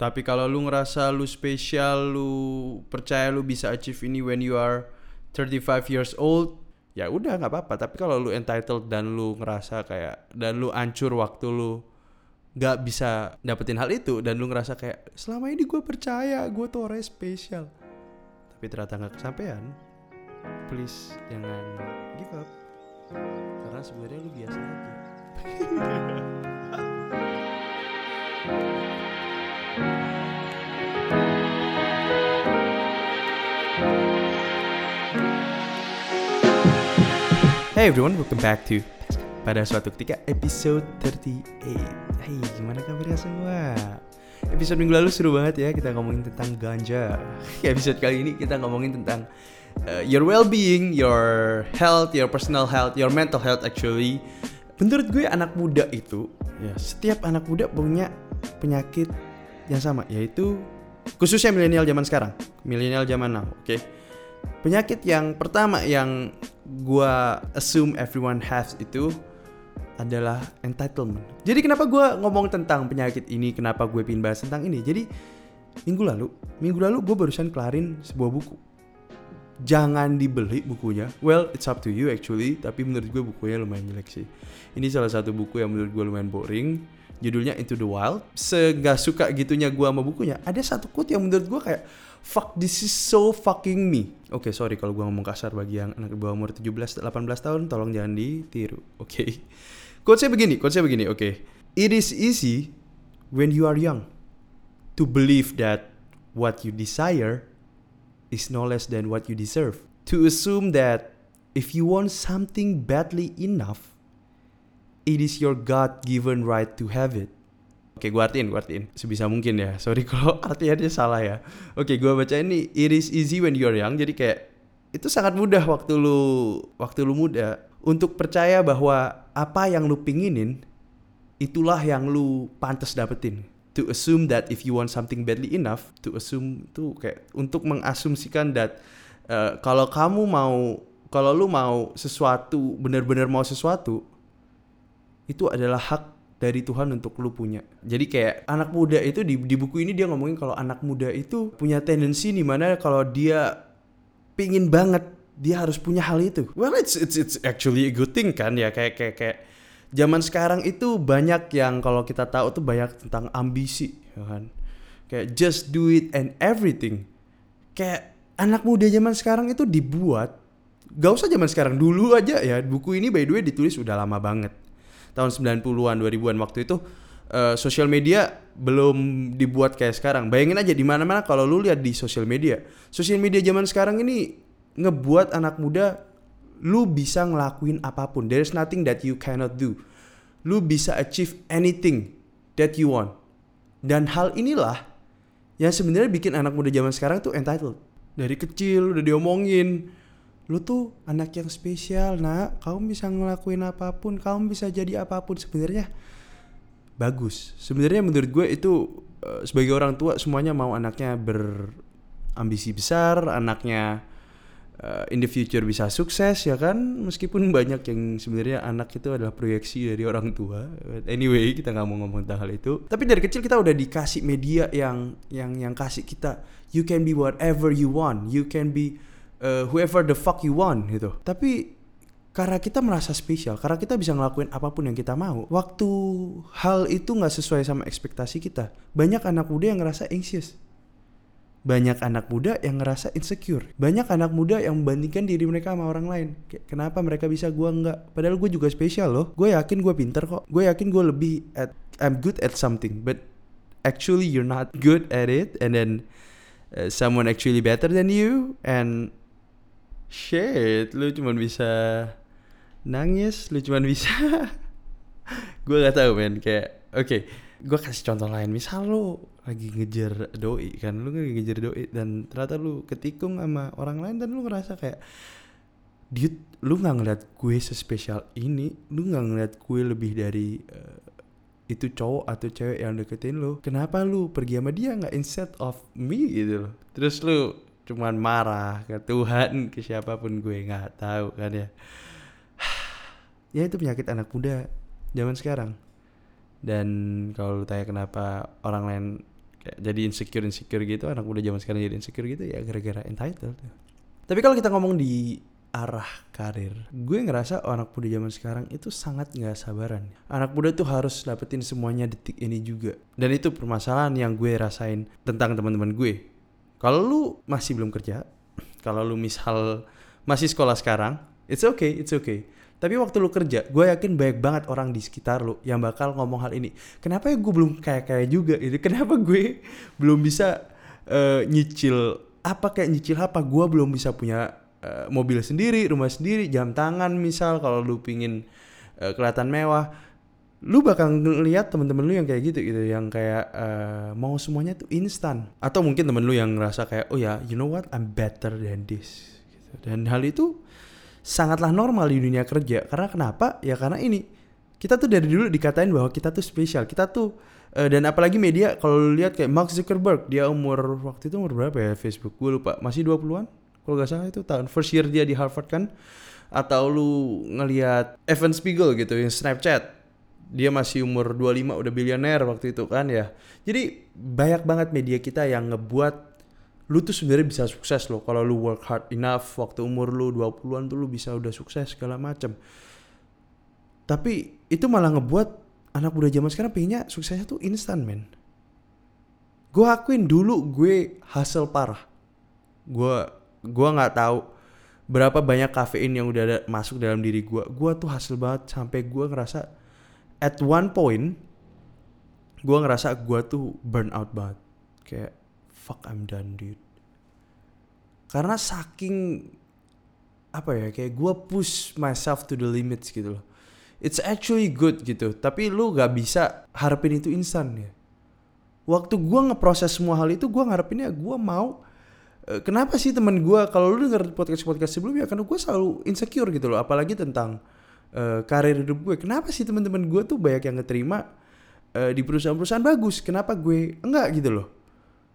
Tapi kalau lu ngerasa lu spesial, lu percaya lu bisa achieve ini when you are 35 years old, ya udah nggak apa-apa. Tapi kalau lu entitled dan lu ngerasa kayak dan lu ancur waktu lu nggak bisa dapetin hal itu dan lu ngerasa kayak selama ini gue percaya gue tuh orang spesial, tapi ternyata nggak kesampaian, please jangan give up karena sebenarnya lu biasa aja. Hey everyone, welcome back to pada suatu ketika episode 38. Hey, gimana kabarnya semua? Episode minggu lalu seru banget ya kita ngomongin tentang ganja. episode kali ini kita ngomongin tentang uh, your well-being, your health, your personal health, your mental health actually. Menurut gue anak muda itu, ya setiap anak muda punya penyakit yang sama, yaitu khususnya milenial zaman sekarang, milenial zaman now, oke? Okay? Penyakit yang pertama yang gua assume everyone has itu adalah entitlement. Jadi kenapa gua ngomong tentang penyakit ini, kenapa gue pin bahas tentang ini? Jadi minggu lalu, minggu lalu gue barusan kelarin sebuah buku. Jangan dibeli bukunya. Well, it's up to you actually. Tapi menurut gue bukunya lumayan jelek sih. Ini salah satu buku yang menurut gue lumayan boring. Judulnya Into the Wild. Segak suka gitunya gue sama bukunya. Ada satu quote yang menurut gue kayak fuck this is so fucking me. Oke, okay, sorry kalau gue ngomong kasar bagi yang anak di bawah umur 17 18 tahun tolong jangan ditiru. Oke. Okay. Quote-nya begini, quote-nya begini, oke. Okay. It is easy when you are young to believe that what you desire is no less than what you deserve. To assume that if you want something badly enough, it is your God-given right to have it. Oke, gue artiin, gue artiin. Sebisa mungkin ya. Sorry kalau artiannya salah ya. Oke, gue baca ini. It is easy when you're young. Jadi kayak itu sangat mudah waktu lu waktu lu muda untuk percaya bahwa apa yang lu pinginin itulah yang lu pantas dapetin. To assume that if you want something badly enough, to assume tuh kayak untuk mengasumsikan that uh, kalau kamu mau kalau lu mau sesuatu benar-benar mau sesuatu itu adalah hak dari Tuhan untuk lu punya. Jadi kayak anak muda itu di, di buku ini dia ngomongin kalau anak muda itu punya tendensi di mana kalau dia pingin banget dia harus punya hal itu. Well, it's it's it's actually a good thing kan ya kayak kayak kayak zaman sekarang itu banyak yang kalau kita tahu tuh banyak tentang ambisi ya kan. Kayak just do it and everything. Kayak anak muda zaman sekarang itu dibuat gak usah zaman sekarang dulu aja ya buku ini by the way ditulis udah lama banget tahun 90-an 2000-an waktu itu uh, sosial media belum dibuat kayak sekarang. Bayangin aja di mana-mana kalau lu lihat di sosial media. Sosial media zaman sekarang ini ngebuat anak muda lu bisa ngelakuin apa pun. There's nothing that you cannot do. Lu bisa achieve anything that you want. Dan hal inilah yang sebenarnya bikin anak muda zaman sekarang tuh entitled. Dari kecil udah diomongin, lu tuh anak yang spesial nak. Kamu bisa ngelakuin apa pun kamu bisa jadi apa pun. Sebenarnya bagus. Sebenarnya menurut gue itu uh, sebagai orang tua semuanya mau anaknya berambisi besar anaknya uh, in the future bisa sukses ya kan? Meskipun banyak yang sebenarnya anak itu adalah proyeksi dari orang tua. Anyway kita nggak mau ngomong tentang hal itu. Tapi dari kecil kita udah dikasih media yang yang yang kasih kita you can be whatever you want. You can be uh, whoever the fuck you want gitu. Tapi karena kita merasa spesial, karena kita bisa ngelakuin apa pun yang kita mau. Waktu hal itu nggak sesuai sama ekspektasi kita, banyak anak muda yang ngerasa anxious. Banyak anak muda yang ngerasa insecure. Banyak anak muda yang membandingkan diri mereka sama orang lain. Kayak, kenapa mereka bisa, gua nggak? Padahal gue juga spesial loh. Gue yakin gue pinter kok. Gue yakin gue lebih at, I'm good at something. But actually you're not good at it. And then uh, someone actually better than you. And shit lu cuma bisa nangis lu cuma bisa gue gak tahu men kayak oke okay, gue kasih contoh lain. Misal lu lagi ngejar doi kan lu lagi ngejar doi dan ternyata lu ketikung sama orang lain dan lu ngerasa kayak dude lu nggak ngeliat gue sespesial ini lu nggak ngeliat gue lebih dari uh, itu cowok atau cewek yang deketin lu kenapa lu pergi sama dia nggak instead of me? Gitu loh. Terus lu cuman marah ke Tuhan ke siapa pun gue nggak tahu kan ya. Ya itu penyakit anak muda zaman sekarang. Dan kalau lu tanya kenapa orang lain kayak jadi insecure insecure gitu anak muda zaman sekarang jadi insecure gitu ya gara-gara entitled. Tapi kalau kita ngomong di arah karir gue ngerasa anak muda zaman sekarang itu sangat nggak sabaran. Anak muda tuh harus dapetin semuanya detik ini juga. Dan itu permasalahan yang gue rasain tentang teman-teman gue kalau lu masih belum kerja kalau lu misal masih sekolah sekarang it's okay it's okay tapi waktu lu kerja, gue yakin banyak banget orang di sekitar lu yang bakal ngomong hal ini. Kenapa ya gue belum kayak kayak juga itu? Kenapa gue belum bisa uh, nyicil apa kayak nyicil apa? Gue belum bisa punya uh, mobil sendiri, rumah sendiri, jam tangan misal kalau lu pingin uh, kelihatan mewah. Lu bakal ngeliat temen-temen lu yang kayak gitu gitu, yang kayak uh, mau semuanya tuh instan. Atau mungkin temen lu yang ngerasa kayak, oh ya, you know what, I'm better than this. Gitu. Dan hal itu sangatlah normal di dunia kerja. Karena kenapa? Ya karena ini kita tuh dari dulu dikatain bahwa kita tuh spesial. Kita tuh uh, dan apalagi media kalau lihat kayak Mark Zuckerberg, dia umur waktu itu umur berapa ya Facebook? Gue lupa. Masih 20-an? Kalau gak salah itu tahun first year dia di Harvard kan. Atau lu ngelihat Evan Spiegel gitu yang Snapchat. Dia masih umur 25 udah bilioner waktu itu kan ya. Jadi banyak banget media kita yang ngebuat lu tuh sebenarnya bisa sukses loh. Kalau lu work hard enough waktu umur lu 20-an tuh lu bisa udah sukses segala macem. Tapi itu malah ngebuat anak muda zaman sekarang pengennya suksesnya tuh instan men. Gue akuin dulu gue hasil parah. Gue gue nggak tahu berapa banyak kafein yang udah ada, masuk dalam diri gue gue tuh hasil banget sampai gue ngerasa at one point gue ngerasa gue tuh burn out banget. Kayak fuck I'm done dude. Karena saking apa ya kayak gue push myself to the limits gitu loh. It's actually good gitu tapi lu gak bisa harapin itu instan ya. Waktu gue ngeproses semua hal itu gue ngarepinnya gue mau uh, kenapa sih temen gue kalau lu denger podcast podcast sebelumnya karena gue selalu insecure gitu loh apalagi tentang uh, karir hidup gue. Kenapa sih teman-teman gue tuh banyak yang ngeterima uh, di perusahaan-perusahaan bagus? Kenapa gue? Enggak gitu loh.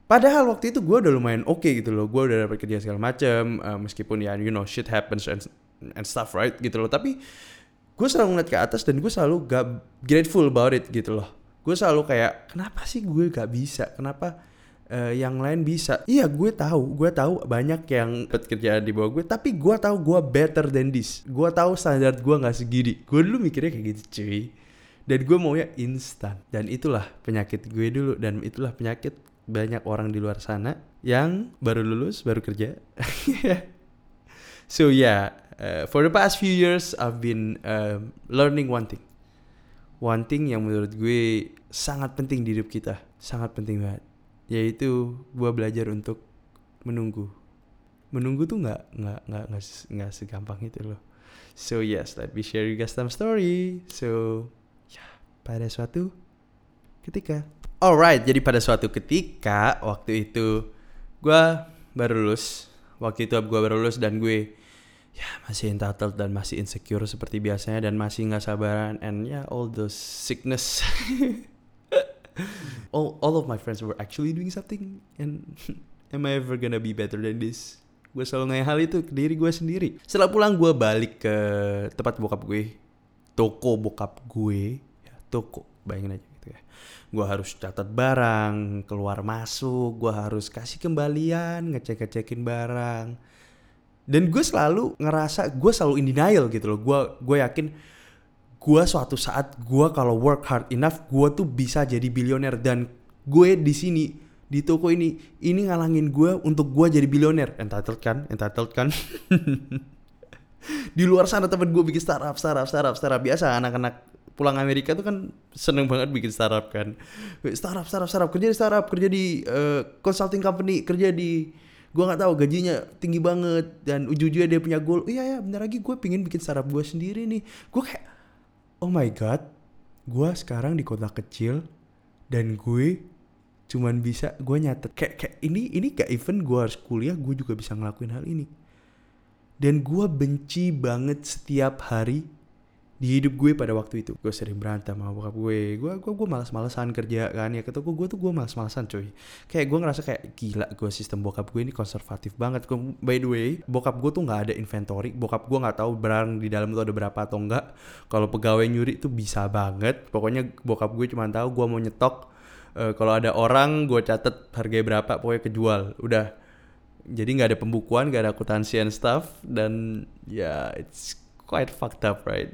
Padahal waktu itu gue udah lumayan oke okay gitu loh, gue udah dapat kerja segala macem, uh, meskipun ya you know shit happens and, and stuff right? Gitu loh. Tapi gue selalu ngeliat ke atas dan gue selalu gak grateful about it gitu loh. Gue selalu kayak kenapa sih gue gak bisa, kenapa uh, yang lain bisa? Iya gue tahu, gue tahu banyak yang dapat kerjaan di bawah gue, tapi gue tahu gue better than this. Gue tahu standar gue gak segini. Gue dulu mikirnya kayak gitu cuy. Dan gue maunya instan. Dan itulah penyakit gue dulu dan itulah penyakit banyak orang di luar sana yang baru lulus, baru kerja. so yeah, uh, for the past few years I've been uh, learning one thing. One thing yang menurut gue sangat penting di hidup kita, sangat penting banget. Yaitu gue belajar untuk menunggu. Menunggu tuh nggak nggak nggak nggak segampang itu loh. So yes, let me share you guys some story. So ya, pada suatu ketika Alright, jadi pada suatu ketika waktu itu gue baru lulus. Waktu itu gue baru lulus dan gue ya masih entitled dan masih insecure seperti biasanya dan masih nggak sabaran and ya yeah, all those sickness. all all of my friends were actually doing something and am I ever gonna be better than this? Gue selalu ngaya hal itu ke diri gue sendiri. Setelah pulang gue balik ke tempat bokap gue, toko bokap gue, ya, toko bayangin aja gitu ya gue harus catat barang keluar masuk gue harus kasih kembalian ngecek ngecekin barang dan gue selalu ngerasa gue selalu in denial gitu loh gue gue yakin gue suatu saat gue kalau work hard enough gue tuh bisa jadi bilioner dan gue di sini di toko ini ini ngalangin gue untuk gue jadi bilioner entitled kan? Entitled kan? Di luar sana temen gue bikin startup startup startup startup. Biasa anak-anak pulang Amerika tuh kan seneng banget bikin startup kan. Startup startup startup. Kerja di startup kerja di uh, consulting company kerja di gua nggak tahu gajinya tinggi banget. Dan ujung-ujungnya dia punya goal iya ya bentar lagi gue pingin bikin startup gue sendiri nih. Gue kayak oh my god gue sekarang di kota kecil dan gue cuman bisa gue nyatet kayak kayak ini ini gak even gue harus kuliah gue juga bisa ngelakuin hal ini. Dan gue benci banget setiap hari di hidup gue pada waktu itu. Gue sering berantem sama bokap gue. Gue gue gue malas-malasan kerja kan. Ya ketemu gue tuh gue malas-malasan coy. Kayak gue ngerasa kayak gila gue sistem bokap gue ini konservatif banget. By the way bokap gue tuh nggak ada inventory. Bokap gue nggak tahu barang di dalam tuh ada berapa atau enggak kalau pegawai nyuri tuh bisa banget. Pokoknya bokap gue cuma tahu gue mau nyetok uh, kalau ada orang gue catet harganya berapa pokoknya kejual. Udah. Jadi nggak ada pembukuan nggak ada akuntansi and stuff. Dan ya yeah, it's quite fucked up right?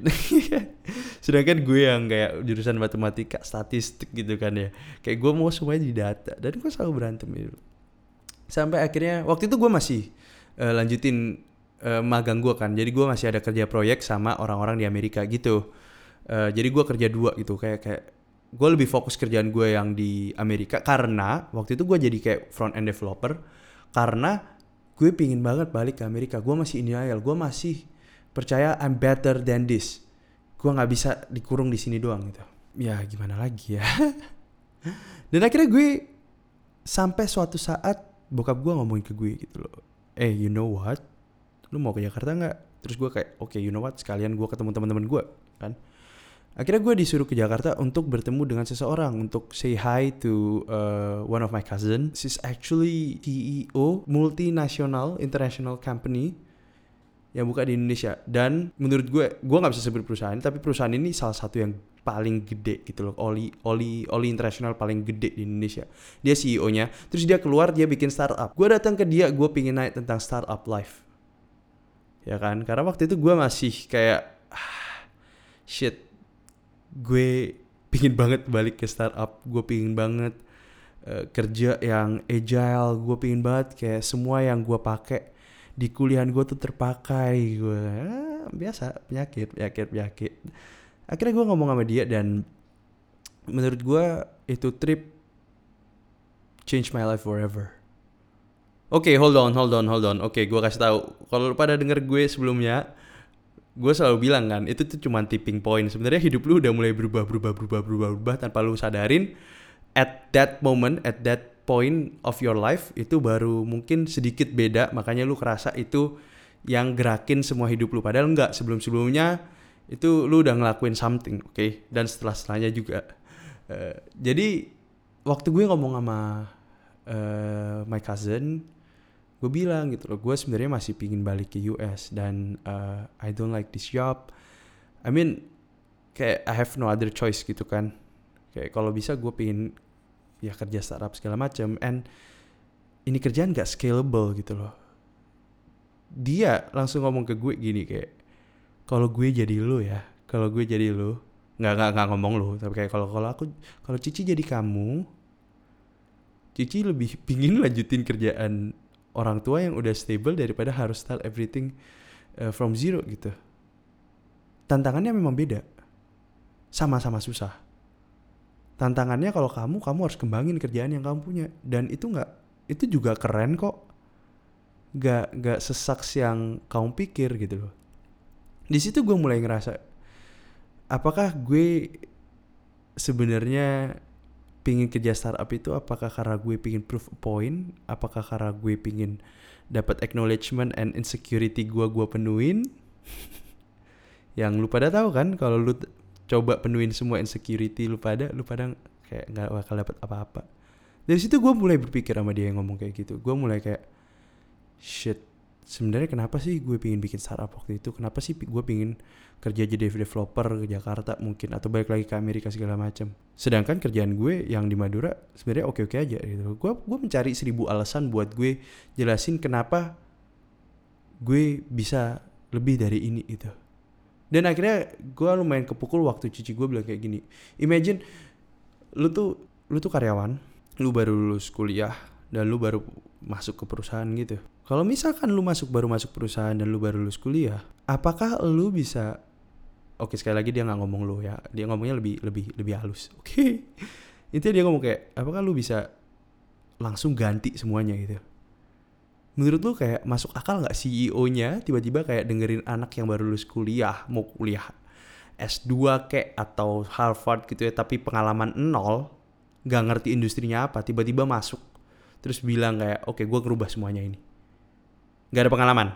Sedangkan gue yang kayak jurusan matematika statistik gitu kan ya. Kayak gue mau semuanya di data dan gue selalu berantem itu sampai akhirnya waktu itu gue masih uh, lanjutin uh, magang gue kan. Jadi gue masih ada kerja proyek sama orang-orang di Amerika gitu. Uh, jadi gue kerja dua gitu. Kayak kayak gue lebih fokus kerjaan gue yang di Amerika karena waktu itu gue jadi kayak front end developer. Karena gue pingin banget balik ke Amerika. Gue masih denial gue masih percaya I'm better than this. Gue nggak bisa dikurung di sini doang gitu. Ya gimana lagi ya? Dan akhirnya gue sampai suatu saat bokap gue ngomongin ke gue gitu loh. Eh you know what? Lu mau ke Jakarta nggak? Terus gue kayak oke okay, you know what? Sekalian gue ketemu teman-teman gue kan? Akhirnya gue disuruh ke Jakarta untuk bertemu dengan seseorang untuk say hi to uh, one of my cousin she's actually CEO multinational international company yang buka di Indonesia. Dan menurut gue gue nggak bisa sebut perusahaan tapi perusahaan ini salah satu yang paling gede gitu loh. Oli oli oli internasional paling gede di Indonesia. Dia CEO nya terus dia keluar dia bikin startup. Gue datang ke dia gue pingin naik tentang startup life. Ya kan? Karena waktu itu gue masih kayak ah, shit gue pingin banget balik ke startup. Gue pingin banget uh, kerja yang agile. Gue pingin banget kayak semua yang gue pakai di kuliah gue tuh terpakai gue ah, biasa penyakit penyakit penyakit akhirnya gue ngomong sama dia dan menurut gue itu trip change my life forever Oke, okay, hold on, hold on, hold on. Oke, okay, gue kasih tahu. Kalau pada denger gue sebelumnya, gue selalu bilang kan, itu tuh cuma tipping point. Sebenarnya hidup lu udah mulai berubah, berubah, berubah, berubah, berubah tanpa lu sadarin. At that moment, at that point of your life itu baru mungkin sedikit beda makanya lu kerasa itu yang gerakin semua hidup lu. Padahal enggak sebelum-sebelumnya itu lu udah ngelakuin something oke okay? dan setelah setelahnya juga. Uh, jadi waktu gue ngomong sama uh, my cousin gue bilang gitu loh gue sebenarnya masih pingin balik ke US dan uh, I don't like this job. I mean kayak I have no other choice gitu kan. Kayak kalau bisa gue pingin ya kerja startup segala macam and ini kerjaan gak scalable gitu loh. Dia langsung ngomong ke gue gini kayak kalau gue jadi lo ya kalau gue jadi lo nggak nggak nggak ngomong lo tapi kayak kalau kalau aku kalau Cici jadi kamu Cici lebih pingin lanjutin kerjaan orang tua yang udah stable daripada harus start everything uh, from zero gitu. Tantangannya memang beda. Sama-sama susah tantangannya kalau kamu kamu harus kembangin kerjaan yang kamu punya. Dan itu nggak itu juga keren kok. Nggak nggak sesaks yang kamu pikir gitu loh. Di situ gue mulai ngerasa apakah gue sebenarnya pingin kerja startup itu apakah karena gue pingin proof a point apakah karena gue pingin dapat acknowledgement and insecurity gue gue penuhin? Yang lu pada tahu kan kalau lu coba penuhin semua insecurity lu pada lu pada kayak nggak bakal dapet apa-apa. Dari situ gue mulai berpikir sama dia yang ngomong kayak gitu. Gue mulai kayak shit sebenarnya kenapa sih gue pingin bikin startup waktu itu? Kenapa sih gue pingin kerja jadi developer ke Jakarta mungkin atau balik lagi ke Amerika segala macam sedangkan kerjaan gue yang di Madura sebenarnya oke oke aja gitu. Gue gue mencari seribu alasan buat gue jelasin kenapa gue bisa lebih dari ini itu dan akhirnya gue lumayan kepukul waktu cici gue bilang kayak gini imagine lu tuh lu tuh karyawan lu baru lulus kuliah dan lu baru masuk ke perusahaan gitu. Kalau misalkan lu masuk baru masuk perusahaan dan lu baru lulus kuliah apakah lu bisa oke sekali lagi dia nggak ngomong lu ya dia ngomongnya lebih lebih lebih halus. Oke. Okay. intinya dia ngomong kayak apakah lu bisa langsung ganti semuanya gitu menurut lu kayak masuk akal nggak CEO-nya tiba-tiba kayak dengerin anak yang baru lulus kuliah mau kuliah S2 kayak atau Harvard gitu ya tapi pengalaman nol nggak ngerti industrinya apa tiba-tiba masuk. Terus bilang kayak oke okay, gue ngerubah semuanya ini. Nggak ada pengalaman.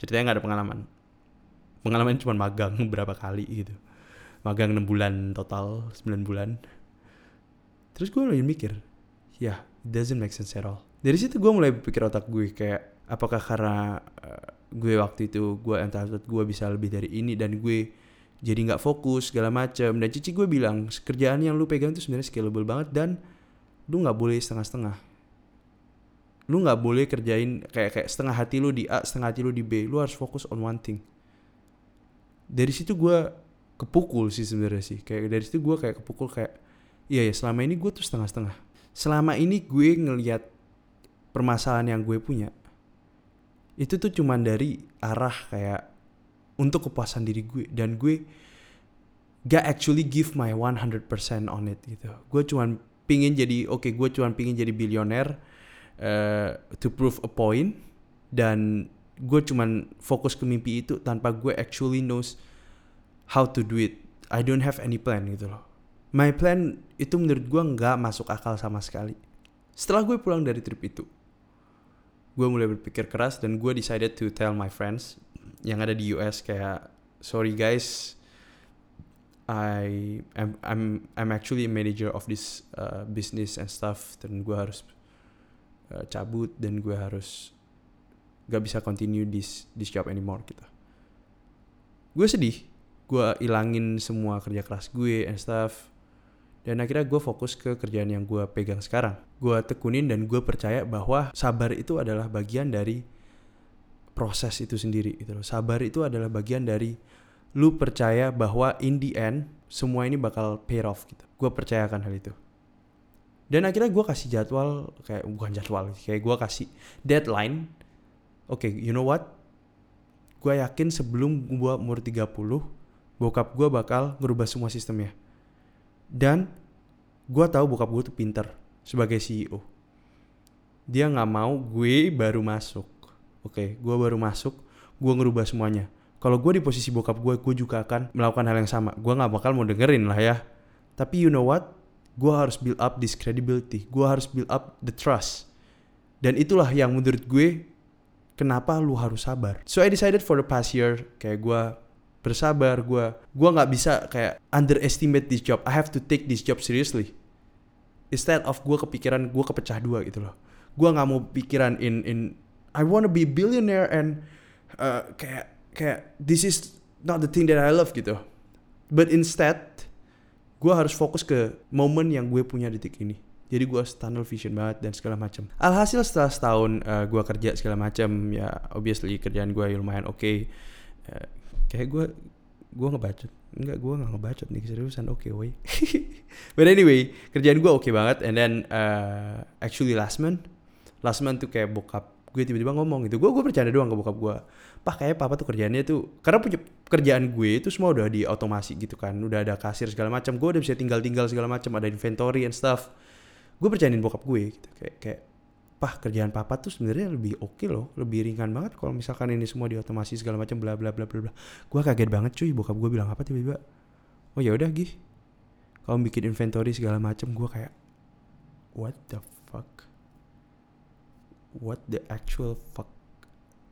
Ceritanya nggak ada pengalaman. Pengalaman cuma magang berapa kali gitu. Magang 6 bulan total 9 bulan. Terus gue lagi mikir ya yeah, doesn't make sense at all dari situ gue mulai berpikir otak gue kayak apakah karena uh, gue waktu itu gue entitled gue bisa lebih dari ini dan gue jadi nggak fokus segala macam dan cici gue bilang kerjaan yang lu pegang itu sebenarnya scalable banget dan lu nggak boleh setengah-setengah. Lu nggak boleh kerjain kayak kayak setengah hati lu di A setengah hati lu di B. Lu harus fokus on one thing. Dari situ gue kepukul sih sebenarnya sih. Kayak dari situ gue kayak kepukul kayak iya ya selama ini gue tuh setengah-setengah. Selama ini gue ngelihat permasalahan yang gue punya itu tuh cuman dari arah kayak untuk kepuasan diri gue dan gue gak actually give my 100% on it gitu. Gue cuman pingin jadi oke okay, gue cuman pingin jadi bilioner uh, to prove a point dan gue cuman fokus ke mimpi itu tanpa gue actually knows how to do it. I don't have any plan gitu loh. My plan itu menurut gue nggak masuk akal sama sekali. Setelah gue pulang dari trip itu gue mulai berpikir keras dan gue decided to tell my friends yang ada di US kayak sorry guys I am I'm I'm actually a manager of this uh, business and stuff dan gue harus uh, cabut dan gue harus gak bisa continue this this job anymore gitu. Gue sedih. Gue ilangin semua kerja keras gue and stuff dan akhirnya gue fokus ke kerjaan yang gue pegang sekarang. Gue tekunin dan gue percaya bahwa sabar itu adalah bagian dari proses itu sendiri gitu loh. Sabar itu adalah bagian dari lu percaya bahwa in the end semua ini bakal pay off gitu. Gue percayakan hal itu. Dan akhirnya gue kasih jadwal kayak bukan jadwal kayak gue kasih deadline. Oke okay, you know what? Gue yakin sebelum gue umur 30 bokap gue bakal ngerubah semua sistemnya dan gue tahu bokap gue tuh pinter sebagai CEO dia nggak mau gue baru masuk. Oke gue baru masuk gue ngerubah semuanya. Kalau gue di posisi bokap gue gue juga akan melakukan hal yang sama. Gue nggak bakal mau dengerin lah ya. Tapi you know what? Gue harus build up this credibility. Gue harus build up the trust. Dan itulah yang menurut gue kenapa lu harus sabar. So I decided for the past year kayak gue bersabar gue gue nggak bisa kayak underestimate this job. I have to take this job seriously. Instead of gue kepikiran gue kepecah dua gitu loh. Gue nggak mau pikiran in in I wanna be billionaire and uh, kayak kayak this is not the thing that I love gitu. But instead gue harus fokus ke momen yang gue punya detik ini. Jadi gue tunnel vision banget dan segala macam. Alhasil setelah setahun uh, gue kerja segala macam ya obviously kerjaan gue lumayan oke. Okay. uh, kayak gue gue ngebacot. Enggak gue nggak ngebacot nih seriusan oke okay, woi. But anyway kerjaan gue oke okay banget. And then uh, actually last month last month tuh kayak bokap gue tiba-tiba ngomong gitu. Gue gue bercanda doang ke bokap gue pak kayak papa tuh kerjaannya tuh karena punya kerjaan gue itu semua udah di otomasi gitu kan. Udah ada kasir segala macam. Gue udah bisa tinggal-tinggal segala macam. Ada inventory and stuff. Gue bercandain bokap gue gitu. Kayak kayak pah kerjaan papa tuh sebenarnya lebih oke okay loh lebih ringan banget kalau misalkan ini semua di otomasi segala macam bla bla bla bla bla. Gue kaget banget cuy bokap gue bilang apa tiba-tiba? Oh ya udah gih. Kalau bikin inventory segala macam gue kayak what the fuck? What the actual fuck?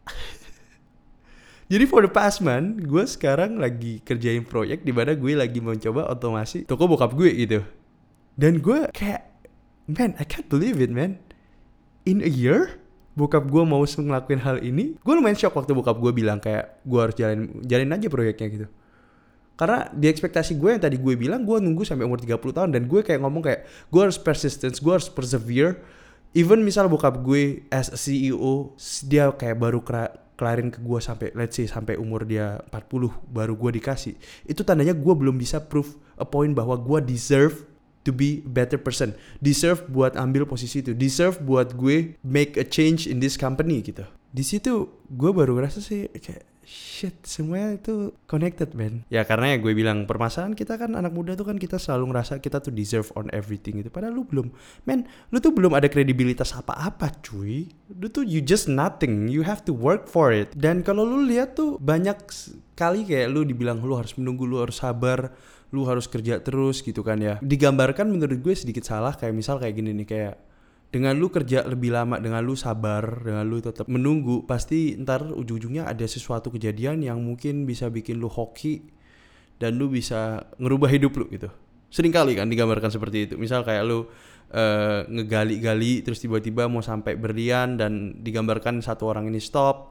Jadi for the past month gue sekarang lagi kerjain proyek di mana gue lagi mencoba otomasi toko bokap gue gitu. Dan gue kayak man I can't believe it man in a year? Bokap gue mau ngelakuin hal ini gue lumayan shock waktu bokap gue bilang kayak gue harus jalan jalin aja proyeknya gitu. Karena di ekspektasi gue yang tadi gue bilang gue nunggu sampai umur 30 tahun dan gue kayak ngomong kayak gue harus persistence gue harus persevere. Even misal bokap gue as a CEO dia kayak baru kelarin ke gue sampai let's say sampai umur dia 40 baru gue dikasih. Itu tandanya gue belum bisa prove a point bahwa gue deserve to be better person. Deserve buat ambil posisi itu. Deserve buat gue make a change in this company gitu. Di situ gue baru ngerasa sih kayak shit semuanya itu connected man. Ya karena ya gue bilang permasalahan kita kan anak muda tuh kan kita selalu ngerasa kita tuh deserve on everything gitu. Padahal lu belum. Man lu tuh belum ada kredibilitas apa-apa cuy. Lu tuh you just nothing. You have to work for it. Dan kalau lu lihat tuh banyak kali kayak lu dibilang lu harus menunggu lu harus sabar lu harus kerja terus gitu kan ya. Digambarkan menurut gue sedikit salah kayak misal kayak gini nih kayak dengan lu kerja lebih lama dengan lu sabar dengan lu tetap menunggu pasti ntar ujung-ujungnya ada sesuatu kejadian yang mungkin bisa bikin lu hoki dan lu bisa ngerubah hidup lu gitu. Sering kali kan digambarkan seperti itu. Misal kayak lu uh, ngegali-gali terus tiba-tiba mau sampai berlian dan digambarkan satu orang ini stop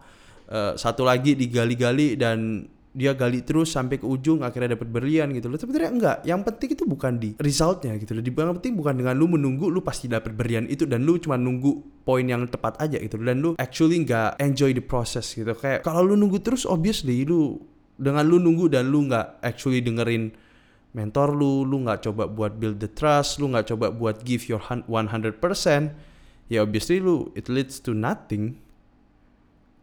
uh, satu lagi digali-gali dan dia gali terus sampai ke ujung akhirnya dapat berlian gitu loh. Sebenarnya enggak. Yang penting itu bukan di resultnya gitu loh. Yang penting bukan dengan lu menunggu lu pasti dapat berlian itu dan lu cuma nunggu poin yang tepat aja gitu dan lu actually nggak enjoy the process gitu. Kayak kalau lu nunggu terus obviously lu dengan lu nunggu dan lu nggak actually dengerin mentor lu lu nggak coba buat build the trust lu nggak coba buat give your 100% ya obviously lu it leads to nothing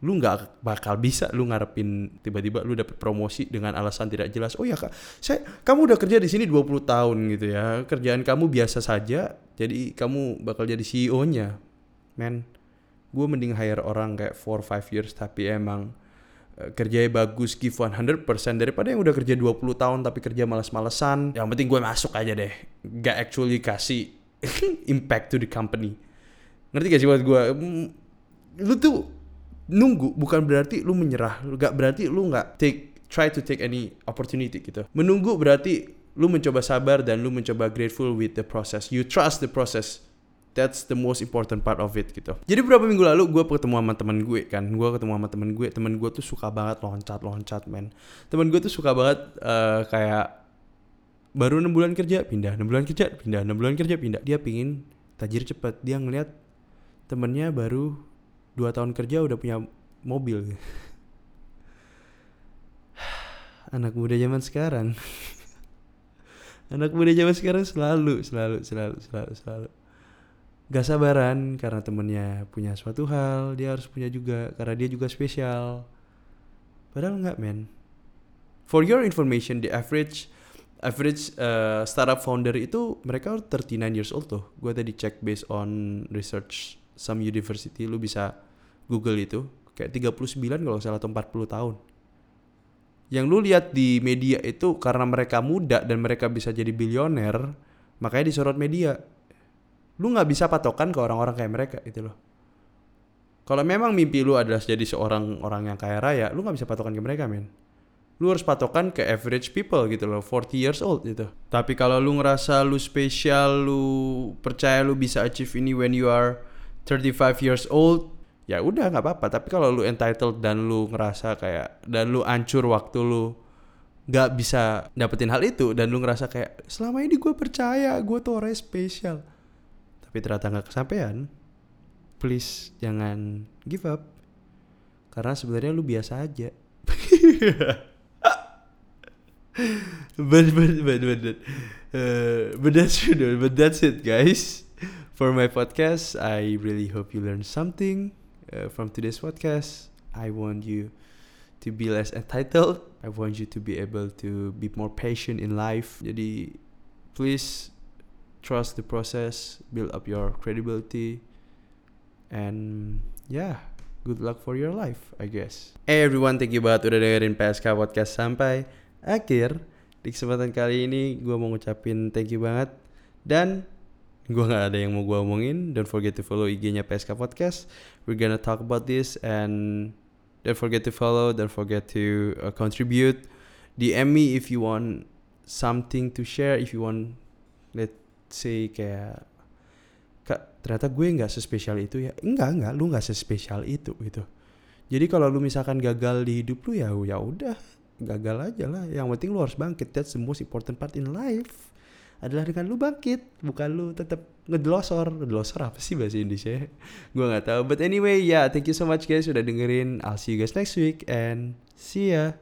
lu nggak bakal bisa lu ngarepin tiba-tiba lu dapet promosi dengan alasan tidak jelas. Oh ya kak saya kamu udah kerja di sini 20 tahun gitu ya. Kerjaan kamu biasa saja jadi kamu bakal jadi CEO nya man gue mending hire orang kayak 4-5 years tapi emang uh, kerjanya bagus give 100% daripada yang udah kerja 20 tahun tapi kerja males-malesan. Yang penting gue masuk aja deh. Gak actually kasih impact to the company. Ngerti gak sih buat gue mm, lu tuh nunggu bukan berarti lu menyerah gak berarti lu nggak take try to take any opportunity gitu menunggu berarti lu mencoba sabar dan lu mencoba grateful with the process you trust the process That's the most important part of it gitu. Jadi beberapa minggu lalu gue ketemu sama teman gue kan, gue ketemu sama teman gue, teman gue tuh suka banget loncat loncat men. Teman gue tuh suka banget uh, kayak baru enam bulan kerja pindah, enam bulan kerja pindah, enam bulan kerja pindah. Dia pingin tajir cepet. Dia ngeliat temennya baru dua tahun kerja udah punya mobil. Anak muda zaman sekarang. Anak muda zaman sekarang selalu selalu selalu selalu selalu. Gak sabaran karena temennya punya suatu hal dia harus punya juga karena dia juga spesial. Padahal nggak men. For your information the average average uh, startup founder itu mereka 39 years old tuh. Gue tadi cek based on research some university lu bisa Google itu kayak 39 kalau salah atau 40 tahun. Yang lu lihat di media itu karena mereka muda dan mereka bisa jadi bilioner, makanya disorot media. Lu nggak bisa patokan ke orang-orang kayak mereka itu loh. Kalau memang mimpi lu adalah jadi seorang orang yang kaya raya, lu nggak bisa patokan ke mereka, men. Lu harus patokan ke average people gitu loh, 40 years old gitu. Tapi kalau lu ngerasa lu spesial, lu percaya lu bisa achieve ini when you are 35 years old, ya udah nggak apa-apa. Tapi kalau lu entitled dan lu ngerasa kayak dan lu ancur waktu lu nggak bisa dapetin hal itu dan lu ngerasa kayak selama ini gue percaya gue tuh orang spesial. Tapi ternyata nggak kesampaian please jangan give up. Karena sebenarnya lu biasa aja. But but but but but, uh, but that's but that's it guys for my podcast I really hope you learned something uh, from today's podcast. I want you to be less entitled. I want you to be able to be more patient in life. Jadi please trust the process, build up your credibility, and yeah, good luck for your life, I guess. Hey everyone, thank you banget udah dengerin PSK Podcast sampai akhir. Di kesempatan kali ini gue mau ngucapin thank you banget dan gue nggak ada yang mau gue omongin. Don't forget to follow IG-nya PSK Podcast. We're gonna talk about this and don't forget to follow don't forget to uh, contribute. DM me if you want something to share if you want let's say kayak kak ternyata gue nggak sespesial itu ya. Enggak enggak. Lu nggak sespesial itu gitu. Jadi kalau lu misalkan gagal di hidup lu ya ya udah. Gagal aja lah. Yang penting lu harus bangkit. That's the most important part in life adalah dengan lu bangkit bukan lu tetap ngedelosor ngedelosor apa sih bahasa Indonesia? Gue nggak tahu. But anyway ya yeah, thank you so much guys sudah dengerin. I'll see you guys next week and see ya